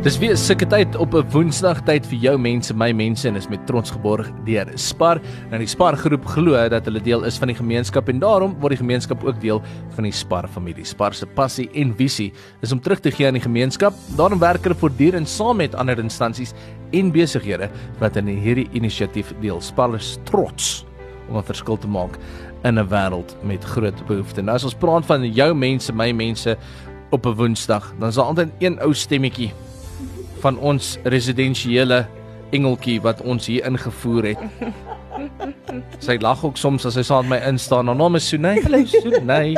Dis weer sulke tyd op 'n Woensdag tyd vir jou mense, my mense en is met trots geborg deur Spar. Nou die Spar groep glo dat hulle deel is van die gemeenskap en daarom word die gemeenskap ook deel van die Spar familie. Spar se passie en visie is om terug te gee aan die gemeenskap. Daarom werk hulle voortdurend saam met ander instansies en besighede wat in hierdie inisiatief deel. Spar is trots om 'n verskil te maak in 'n wêreld met groot behoeftes. Nou as ons praat van jou mense, my mense op 'n Woensdag, dan is daar altyd een ou stemmetjie van ons residensiële engeltjie wat ons hier ingevoer het. Sy lag ook soms as sy saam met my instaan. Haar naam is Sunay. Hallo Sunay.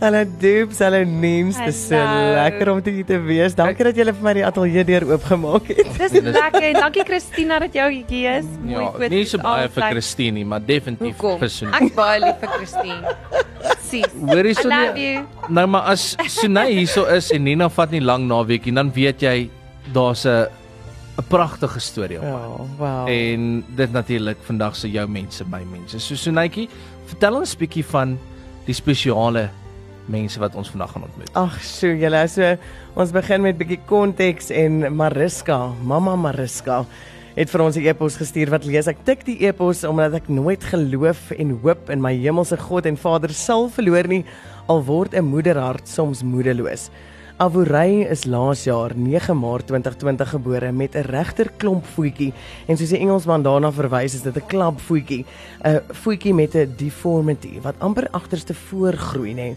Hallo Dubs, hallo Neems. Dit is so lekker om te hier te wees. Dankie dat jy vir my die ateljee deur oopgemaak het. Dis lekker dankie Christina dat jy hier is. Mooi ja, nie so baie vir Christine nie, maar definitief Hoekom? vir Sunay. Ek baie lief vir Christine. Sis. Hoorie Sunay. Nou maar as Sunay hierso is en Nina vat nie lank naweekie, dan weet jy daar's 'n 'n pragtige storie op. Ja, wow. En dit natuurlik vandag se jou mense by mense. So Sonetjie, vertel ons 'n bietjie van die spesiale mense wat ons vandag gaan ontmoet. Ag, so julle, so ons begin met 'n bietjie konteks en Mariska, mamma Mariska het vir ons 'n e-pos gestuur wat lees ek tik die e-pos omdat ek nooit geloof en hoop in my hemelse God en Vader sal verloor nie al word 'n moederhart soms moedeloos. Avurey is laas jaar 9 Maart 2020 gebore met 'n regter klomp voetjie en soos die Engelsman daarna verwys is dit 'n klap voetjie, 'n voetjie met 'n deformity wat amper agterste voorgroei nê.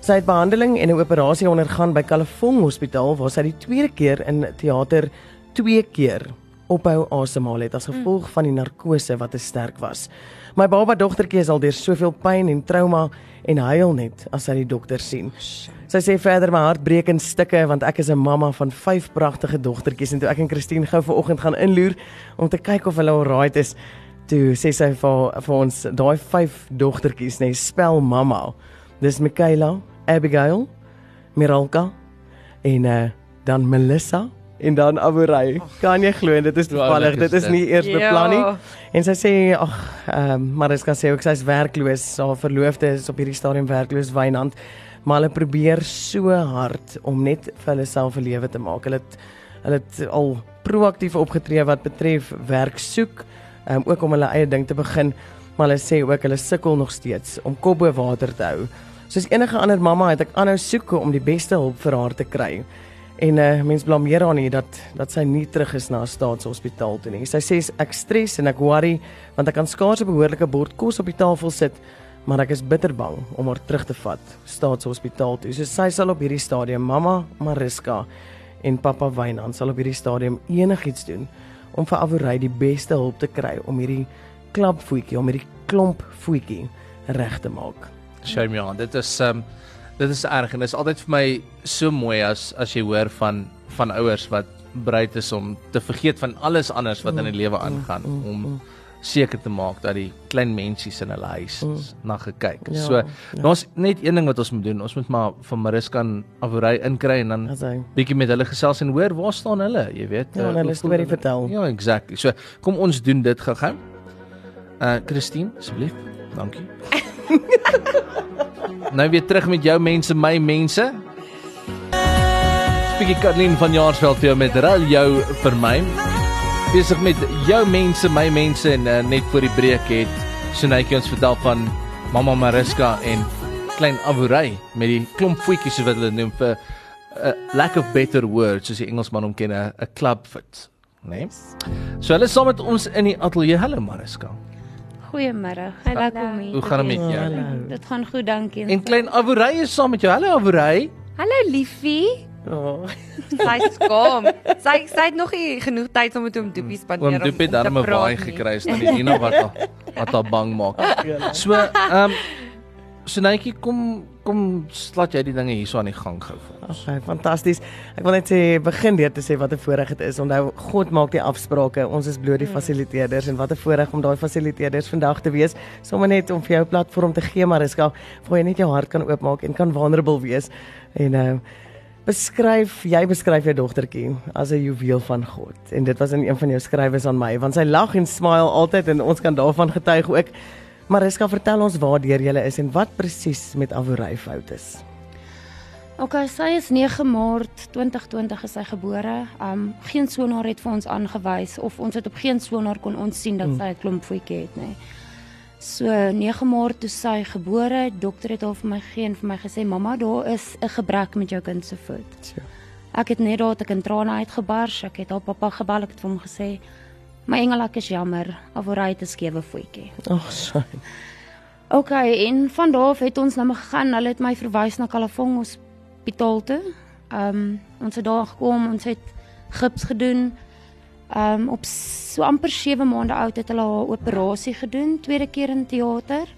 Sy het behandeling en 'n operasie ondergaan by Kalafong Hospitaal waar sy die tweede keer in teater twee keer ophou asemhaal het as gevolg van die narkose wat te sterk was. My baba dogtertjie is al deur soveel pyn en trauma en huil net as sy die dokter sien. Sy sê verder my hart breek in stukke want ek is 'n mamma van 5 pragtige dogtertjies en toe ek en Christine gou vanoggend gaan inloer om te kyk of hulle alright is, toe sê sy vir vir ons daai 5 dogtertjies nê nee, spel mamma. Dis Michaela, Abigail, Miralka en uh, dan Melissa en dan Aburai. Kan jy glo dit is toevallig. Dit is nie eers beplan nie. Ja. En sy sê ag, ehm um, maar dit kan sê ook sy's werkloos. Haar verloofde is op hierdie stadium werkloos Wynand maar hulle probeer so hard om net vir hulle self 'n lewe te maak. Hulle het hulle het al proaktief opgetree wat betref werk soek, um, ook om hulle eie ding te begin, maar hulle sê ook hulle sukkel nog steeds om kop bo water te hou. Soos enige ander mamma het ek aanhou soek om die beste hulp vir haar te kry. En uh, mens blameer haar nie dat dat sy nie terug is na 'n staatshospitaal toe nie. Sy sê ek stres en ek worry want ek kan skaars 'n behoorlike bord kos op die tafel sit maar ek is bitter bang om haar terug te vat staatshospitaal toe. So sy sal op hierdie stadium mamma Mariska en pappa Wynand sal op hierdie stadium enigiets doen om vir Avorey die beste hulp te kry om hierdie klapvoetjie om hierdie klomp voetjie reg te maak. Shame on. Dit is um dit is erg en dit is altyd vir my so mooi as as jy hoor van van ouers wat bereid is om te vergeet van alles anders wat in die lewe aangaan mm, mm, om mm seker te maak dat die klein mensies in hulle huis mm. na gekyk. Ja, so, ja. ons net een ding wat ons moet doen, ons moet maar van Mariska Avorey inkry en dan bietjie met hulle gesels en hoor waar staan hulle, jy weet. Ja, uh, hulle storie vertel. Ja, exactly. So, kom ons doen dit gou-gou. Uh Christine, asseblief. Dankie. nou weer terug met jou mense, my mense. Spiekie Katlin van Jaarsveld vir jou met Rel jou vir my besig met jou mense, my mense en uh, net voor die breek het Sunetjie ons vertel van Mamma Mariska en klein Avurey met die klomp voetjies wat hulle noem vir 'n uh, eh, lack of better words soos die Engelsman hom ken 'n club foot, né? Nee? So hulle saam met ons in die ateljee. Hallo Mariska. Goeiemôre. Hey, lekker om hier. Hoe gaan dit met jou? Dit gaan goed, dankie. En klein Avurey is saam met jou. Hallo Avurey. Hallo liefie. Oh. sy skom. Sy sy het nog nie genoeg tyd om met hom doopie spandeer om. Oom Doopie het 'n baie gekry, is nie Nina wat wat haar bang maak. So, ehm um, so netjie kom kom slaat jy die dinge hierso aan die gang gou vir ons. Okay, fantasties. Ek wil net sê begin deur te sê wat 'n voorreg dit is. Onthou God maak die afsprake. Ons is bloot die hmm. fasiliteerders en wat 'n voorreg om daai fasiliteerders vandag te wees. Sommige net om vir jou 'n platform te gee, maar dis gou waar jy net jou hart kan oopmaak en kan vulnerable wees. En ehm uh, Beskryf, jy beskryf jou dogtertjie as 'n juweel van God. En dit was in een van jou skrywes aan my, want sy lag en smile altyd en ons kan daarvan getuig ook. Maar Riska, vertel ons waar deur jy is en wat presies met Avorey fout is. Okay, sy is 9 Maart 2020 is sy gebore. Um geen sonaar het vir ons aangewys of ons het op geen sonaar kon ons sien dat sy 'n klomp voetjie het nie. So 9 Maart toe sy gebore, dokter het haar vir my gegee en vir my gesê mamma, daar is 'n gebrek met jou kind se voet. Ja. Ek het net daar te kan trane uitgebars. Ek het haar pappa gebel, ek het vir hom gesê, "My engel, ek is jammer, Avorai het 'n skewe voetjie." Ag, sorry. Okay, en van daar af het ons nou maar gegaan. Hulle het my verwys na Kalafong Hospitaal toe. Ehm um, ons het daar gekom, ons het gips gedoen. Ehm um, op so amper 7 maande oud het hulle haar operasie gedoen, tweede keer in teater.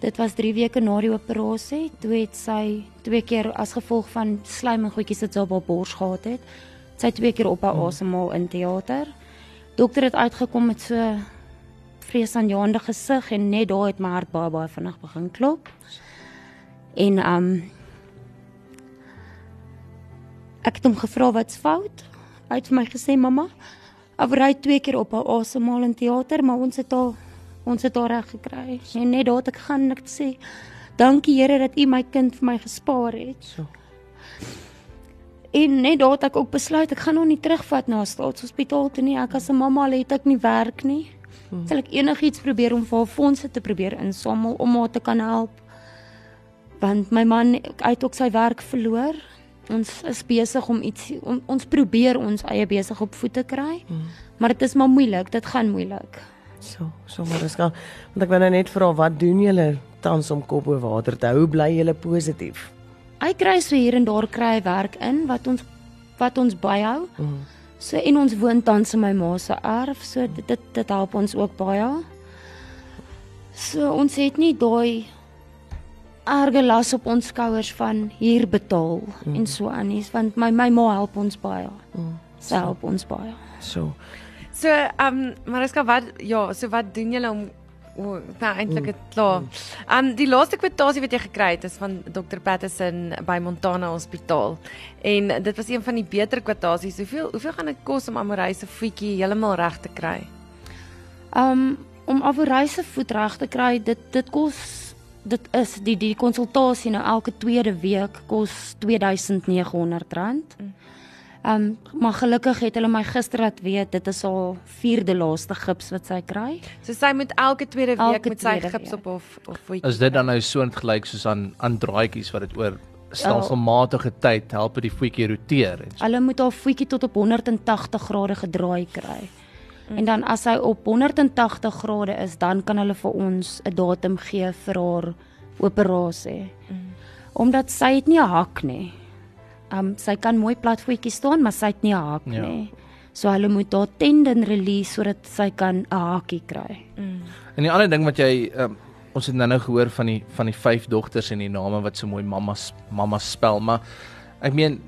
Dit was 3 weke na die operasie. Toe het sy twee keer as gevolg van slijm en goedjies wat sy op haar bors gehad het, sy twee keer op haar asemhaal in teater. Dokter het uitgekom met so vreesaanjaende gesig en net daar het my hart baie baie vinnig begin klop. En um ek het hom gevra wat's fout. Hy het vir my gesê mamma, afry twee keer op haar asemhaal in teater, maar ons het al ons het haar reg gekry. En net daar het ek gaan en ek sê dankie Here dat U my kind vir my gespaar het. So. En net daar het ek ook besluit ek gaan hom nie terugvat na staatshospitaal toe nie. Ek as 'n mamma al het ek nie werk nie. Hmm. Sal ek enigiets probeer om vir haar fondse te probeer insamel om haar te kan help. Want my man het ook sy werk verloor. Ons is besig om iets om, ons probeer ons eie besig op voet te kry. Hmm. Maar dit is maar moeilik, dit gaan moeilik. So, so maar dis gaan. Want ek wou nou net vra wat doen julle tans om kop bo water te hou? Bly julle positief? Hy kry so hier en daar kry hy werk in wat ons wat ons byhou. Mm. So en ons woon tans in my ma se erf, so dit dit, dit help ons ook baie. So ons het nie daai erge las op ons skouers van hier betaal mm. en so aan nie, want my my ma help ons baie. Mm. Sy help ons baie. So. So, ehm um, Mariska, wat ja, so wat doen julle om o, nou eintlik dit klaar. Ehm um, die laaste kwotasie wat jy gekry het is van Dr Patterson by Montana Hospitaal. En dit was een van die beter kwotasies. Hoeveel hoeveel gaan dit kos om Amorey se voetjie heeltemal reg te kry? Um om Avoreise voet reg te kry, dit dit kos dit is die die konsultasie nou elke tweede week kos R2900. Um maar gelukkig het hulle my gister laat weet dit is al vierde laaste gips wat sy kry. So sy moet elke tweede week Elke met sy tweede gips week. op of of voetjie. Is dit dan nou so gelyk soos aan aan draadjies wat dit oor stelselmatige tyd help dit die voetjie roteer en so. Hulle moet haar voetjie tot op 180 grade gedraai kry. En dan as hy op 180 grade is, dan kan hulle vir ons 'n datum gee vir haar operasie. Omdat sy het nie 'n hak nie. Um sy kan mooi plat voetjie staan, maar sy het nie 'n hak Ja. nie. So hulle moet haar tendon release sodat sy kan 'n hakie kry. En die ander ding wat jy um, ons het nou-nou gehoor van die van die vyf dogters en die name wat so mooi mammas mammas spel, maar ek meen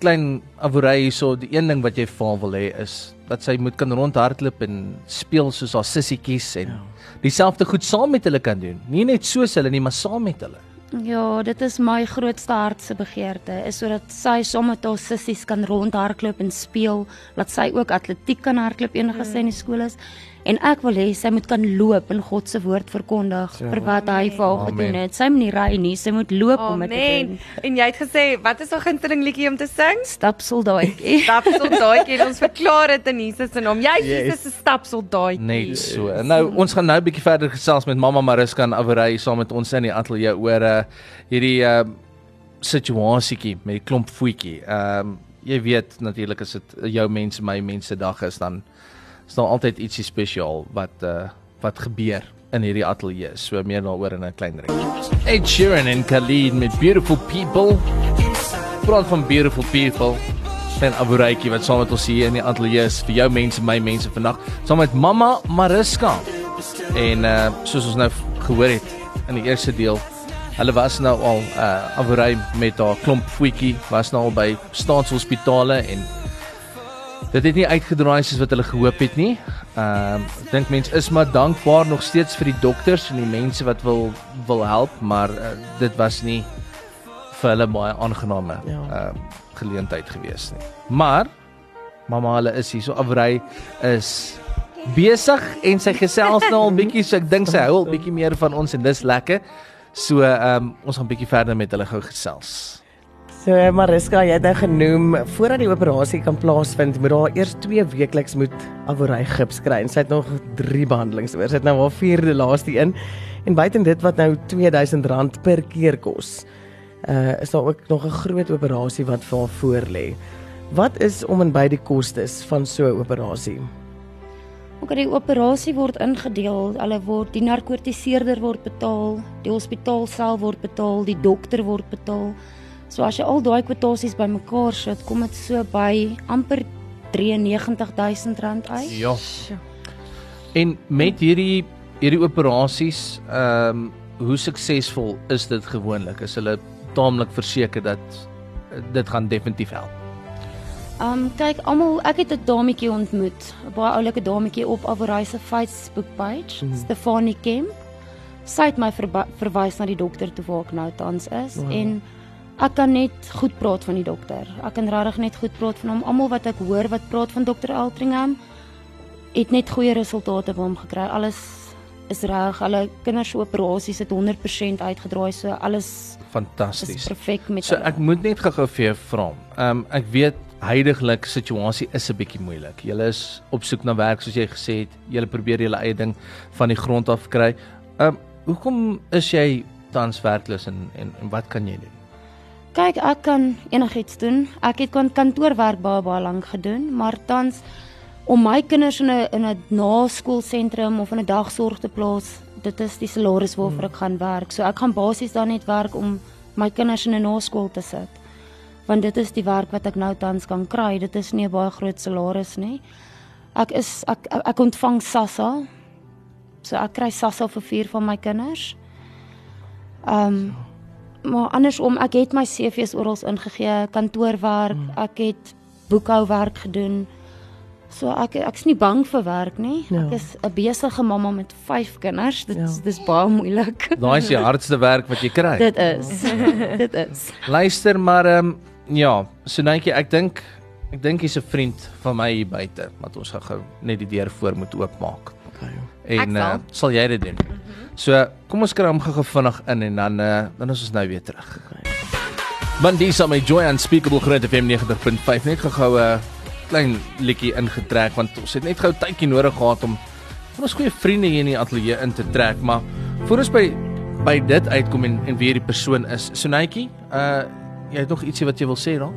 klein Avorey hierso, die een ding wat jy vir haar wil hê is dat sy moet kan rondhardloop en speel soos haar sissietjies en ja. dieselfde goed saam met hulle kan doen. Nie net soos hulle nie, maar saam met hulle. Ja, dit is my grootste hartse begeerte is sodat sy saam met haar sissies kan rondhardloop en speel, laat sy ook atletiek kan hardloop enige sy in die skool is. En ek wil hê sy moet kan loop en God se woord verkondig Ja. vir wat hy vir haar Amen. gedoen het. Sy moet nie ry nie, sy moet loop om dit te Amen. doen. En jy het gesê, wat is jou gunsteling liedjie om te sing? Stapsoldaatjie. Stapsoldaatjie. Ons verklaar dit in Jesus se naam. Jy is Yes. Jesus se stapsoldaatjie. Net so. En nou ons gaan nou 'n bietjie verder gesels met Mamma Mariska en Avorey saam met ons in die ateljee oor uh, hierdie uh, situasietjie met die klomp voetjie. Ehm um, jy weet natuurlik as dit jou mense my mense dag is dan is daar altyd ietsie spesiaal wat uh, wat gebeur in hierdie ateljee. So meer daaroor in 'n klein rukkie. Ed Sheeran en Khalid met Beautiful People. Praat van Beautiful People. En Abureitjie wat saam met ons hier in die ateljee is vir jou mense, my mense vandag, saam met Mamma Mariska. En uh soos ons nou gehoor het in die eerste deel, hulle was nou al uh Aburei met haar klomp voetjie, was nou al by staatshospitale en dit het nie uitgedraai soos wat hulle gehoop het nie. Ehm uh, ek dink mense is maar dankbaar nog steeds vir die dokters en die mense wat wil wil help, maar uh, dit was nie vir hulle baie aangename Ja. ehm uh, geleentheid gewees nie. Maar mamma hulle is hier so Avrey is besig en sy gesels nou al bietjie so ek dink sy hou al bietjie meer van ons en dis lekker. So ehm um, ons gaan bietjie verder met hulle gou gesels. So Mariska, jy het nou genoem voordat die operasie kan plaasvind, moet daar eers 2 weekliks moet avory gips kry. En sy het nog 3 behandelings oor. Sy het nou haar vierde laaste een. En buiten dit wat nou R2000 per keer kos, uh is daar ook nog 'n groot operasie wat vir haar voorlê. Wat is om en by die kostes van so 'n operasie? Ook die operasie word ingedeel. Hulle word die narkotiseerder word betaal, die hospitaal self word betaal, die dokter word betaal. So as jy al daai kwotasies bymekaar sit, kom dit so by amper R93000 uit. Ja. En met hierdie hierdie operasies, ehm um, hoe suksesvol is dit gewoonlik? Is hulle taamlik verseker dat dit gaan definitief help? Um kyk almal, ek het 'n dametjie ontmoet, 'n baie oulike dametjie op Avoryse Facebook page, mm. Stefanie Kemp. Sy het my verwys na die dokter toe waar ek nou tans is wow. en ek kan net goed praat van die dokter. Ek kan regtig net goed praat van hom. Almal wat ek hoor wat praat van dokter Altringham het net goeie resultate by hom gekry. Alles is reg. Hulle kinders se operasies het 100% uitgedraai, so alles fantasties. Is perfek met So hulle. ek moet net gou-gou vir jou vra. Ehm um, ek weet huidigelik situasie is 'n bietjie moeilik. Julle is op soek na werk soos jy gesê het. Julle probeer julle eie ding van die grond af kry. Ehm um, hoekom is jy tans werkloos en, en en wat kan jy doen? Kyk, ek kan enigiets doen. Ek het kantoorwerk baie baie lank gedoen, maar tans om my kinders in 'n in 'n naskoolsentrum of in 'n dagsorg te plaas, dit is die salaris waarvoor ek gaan werk. So ek gaan basies dan net werk om my kinders in 'n naskool te sit. Want dit is die werk wat ek nou tans kan kry. Dit is nie 'n baie groot salaris nie. Ek is ek ek, ek ontvang SASSA. So ek kry SASSA vir vier van my kinders. Ehm um, maar andersom, ek het my CV's oral ingegee, kantoorwerk, hmm. ek het boekhouwerk gedoen. So ek ek's nie bang vir werk nie. Ja. Ek is 'n besige mamma met 5 kinders. Dit ja. dis baie moeilik. Daai is die hardste werk wat jy kry. Dit is. dit is. Luister maar ehm um, ja, Sunetjie, ek dink ek dink jy's 'n vriend van my hier buite, wat ons gou net die deur voor moet oopmaak. Okay. En uh, sal jy dit doen? Mm -hmm. So, kom ons kry hom gou vinnig in en dan uh, dan is ons nou weer terug. Okay. Mandisa my joy unspeakable groot FM 90.5 net gou 'n uh, klein liedjie ingetrek want ons het net gou tydjie nodig gehad om van ons goeie vriende hier in die ateljee in te trek, maar voor ons by by dit uitkom en en wie hierdie persoon is. Sonetjie, uh jy het nog ietsie wat jy wil sê dan?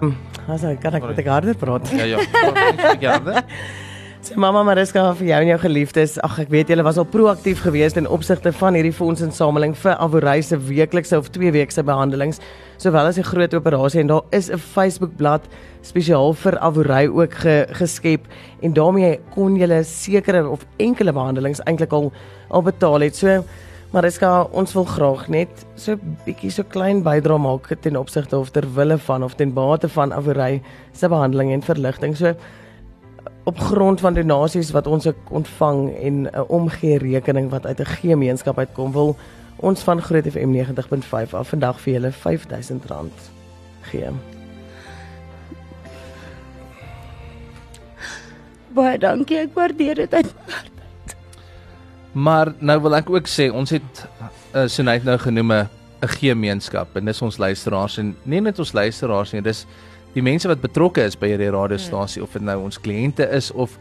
Hm, as ek kan ek met die garder praat. Ja ja. Garder. Sy mamma Mariska vir jou en jou geliefdes. Ag ek weet julle was al proaktief geweest in opsigte van hierdie fondsinsameling vir Avoryse weeklikse of twee weekse behandelings, sowel as 'n groot operasie en daar is 'n Facebook-blad spesiaal vir Avory ook ge, geskep en daarmee kon julle sekere of enkele behandelings eintlik al al betaal het. So Mariska, ons wil graag net so bietjie so klein bydra maak ten opsigte of ter wille van of ten bate van Avory se behandeling en verligting. So op grond van donasies wat ons ontvang en 'n omgee rekening wat uit 'n gemeenskap uitkom wil ons van Groot FM 90.5 af vandag vir julle R5000 gee. Baie dankie, ek waardeer dit uit. Maar nou wil ek ook sê ons het uh, Sunite nou genoem 'n gemeenskap en dis ons luisteraars en nie net ons luisteraars nie, dis die mense wat betrokke is by hierdie radiostasie hmm. of dit nou ons kliënte is of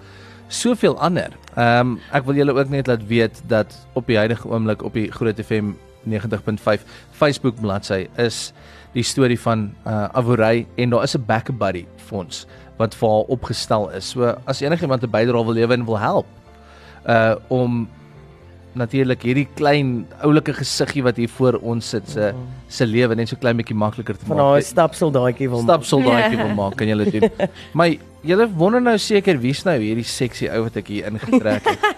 soveel ander. Ehm um, ek wil julle ook net laat weet dat op die huidige oomblik op die Groot FM 90.5 Facebook bladsy is die storie van uh Avory en daar is 'n backup buddy fonds wat vir haar opgestel is. So as enigiemand 'n bydrae wil lewer en wil help uh om natuurlik hierdie klein oulike gesiggie wat hier voor ons sit se mm. se lewe net so klein bietjie makliker te maak. Van daai stapsoldaatjie wil stapsoldaatjie wil maak kan julle doen. My julle wonder nou seker wie's nou hierdie seksie ou wat ek hier ingetrek het.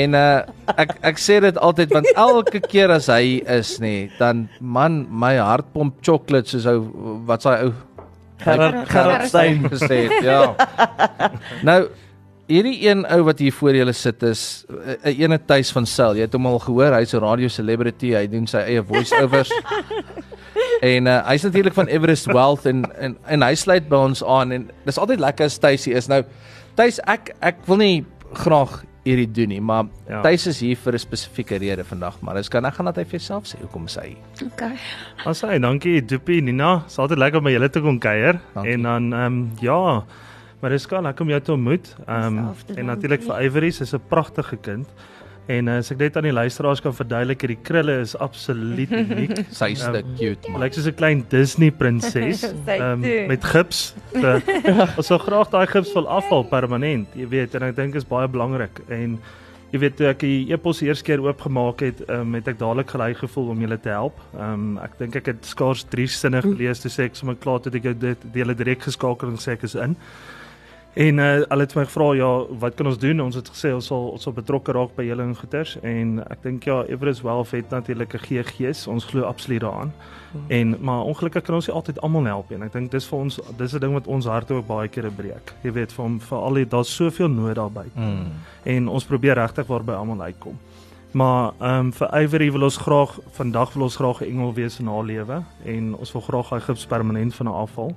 en uh ek ek sê dit altyd want elke keer as hy is nê, dan man my hart pomp chocolate soos ou wat's daai ou Gerard Gerard Stein gesê het. Ja. Nou hierdie een ou wat hier voor julle sit is 'n uh, uh, ene tuis van Sel. Jy het hom al gehoor, hy's 'n radio celebrity. Hy doen sy eie voice-overs. en uh, hy's natuurlik van Everest Wealth en en en hy sluit by ons aan en dis altyd lekker as Tuisie is. Nou Tuis, ek ek wil nie graag hierdie doen nie, maar Ja. Tuis is hier vir 'n spesifieke rede vandag, maar dis kan ek gaan dat hy vir jouself sê hoekom is hy. Okay. Ons sê dankie Doopie Nina. Dis altyd lekker om by julle te kom kuier. En dan ehm um, ja, kan lekker om jou te ontmoet. Ehm um, en natuurlik vir dankie. Ivory, sy's 'n pragtige kind. En uh, as ek net aan die luisteraars kan verduidelik, hierdie krulle is absoluut uniek. Sy's Ehm, te cute man. Lyk soos 'n klein Disney prinses Sy um, met gips. So, ons sou graag daai gips wil afval permanent, jy weet, en ek dink is baie belangrik en jy weet toe ek die e-pos eerste keer oopgemaak het, um, het ek dadelik gelei gevoel om julle te help. Um, ek dink ek het skaars 3 sinne gelees toe sê ek sommer klaar toe ek jou dit die hele direk geskakel en sê ek is in. En uh, hulle het my gevra ja, wat kan ons doen? Ons het gesê ons sal ons sal betrokke raak by julle in goeters en ek dink ja, Everest Wealth het natuurlik 'n GG's. Ons glo absoluut daaraan. En maar ongelukkig kan ons nie altyd almal help nie. En ek dink dis vir ons dis 'n ding wat ons harte ook baie kere breek. Jy weet vir vir al die daar's soveel nood daarby. Mm. En ons probeer regtig waarby almal uitkom. Maar ehm um, vir Ivory wil ons graag vandag wil ons graag 'n engel wees in haar lewe en ons wil graag haar gips permanent van haar afval.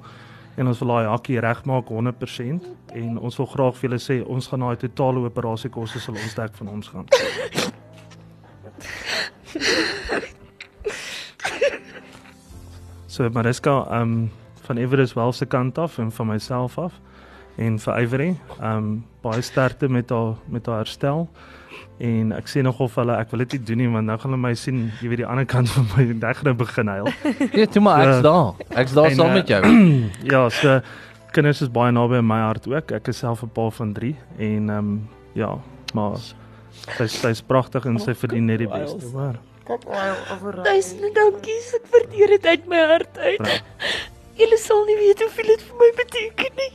En ons wil haar hakkie regmaak 100% en ons wil graag vir julle sê ons gaan daai totale operasiekoste sal ons dek van ons gaan. So Mariska, ehm um, van Everest wel se kant af en van myself af en vir Ivory, ehm um, baie sterkte met haar met haar herstel. En ek sê nog of hulle ek wil dit nie doen nie want nou gaan hulle my sien, jy weet die ander kant van my ek gaan nou begin huil. Ja, toe maar ek's daar. Ek's daar En, saam uh, met jou. ja, so kinders is baie naby aan my hart ook. Ek is self 'n pa van 3 en ehm um, ja, maar sy sy's pragtig en sy verdien net die beste, hoor. Duisende dankies. Ek waardeer dit uit my hart uit. Ja. Julle sal nie weet hoeveel dit vir my beteken nie.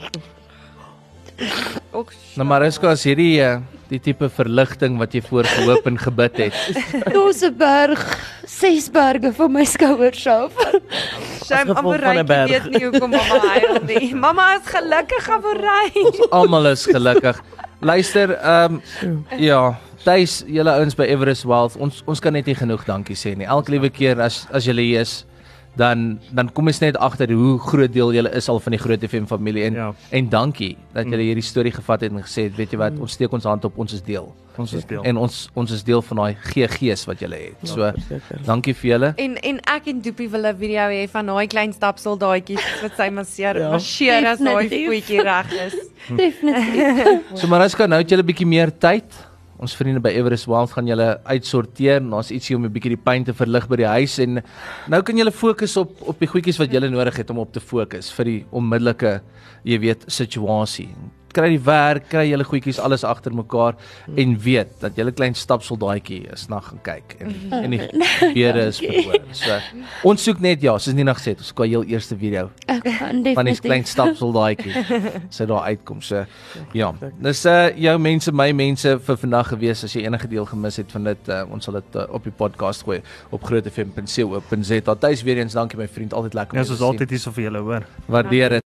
Ook Nou Mariska, is hierdie uh, die tipe verligting wat jy voorgehoop en gebid het. Daar's 'n berg, ses berge van my skouers af. shame gevolg van 'n Amorey berg. weet nie hoekom mamma huil nie. Mamma is gelukkig Amorey. Almal is gelukkig. Luister, ehm um, ja, tuis julle ouens by Everest Wealth, ons ons kan net nie genoeg dankie sê nie. Elke liewe keer as as julle hier is, dan dan kom ons net agter hoe groot deel julle is al van die Groot FM familie en Ja. en dankie dat julle hierdie storie gevat het en gesê het, weet jy wat, ons steek ons hand op, ons is deel. Ons is deel. En ons ons is deel van daai GG's wat julle het. So verseker. dankie vir julle. En en ek en Doopie wil 'n video hê van daai klein stapsoldaatjies wat sy masseer, Ja. marseer as daai Definitief. voetjie reg is. Definitief. So Mariska, nou het julle 'n bietjie meer tyd. Ons vriende by Everest Wealth gaan julle uitsorteer en ons ietsie om 'n bietjie die pyn te verlig by die huis en nou kan julle fokus op op die goedjies wat julle nodig het om op te fokus vir die onmiddellike, jy weet, situasie. Kry die werk, kry julle goedjies alles agter mekaar en weet dat julle klein stapsoldaatjie is na gaan kyk en en die gebede is verhoor. So ons soek net ja, soos Nina gesê het, ons kwai heel eerste video gaan van die klein stapsoldaatjie sy daar uitkom. So ja, dis uh jou mense, my mense vir vandag gewees as jy enige deel gemis het van dit, uh, ons sal dit uh, op die podcast gooi op grootfm.co.za. Tuis weer eens dankie my vriend, altyd lekker om Ja, soos te sien. altyd hier so vir julle, hoor. Waardeer dit.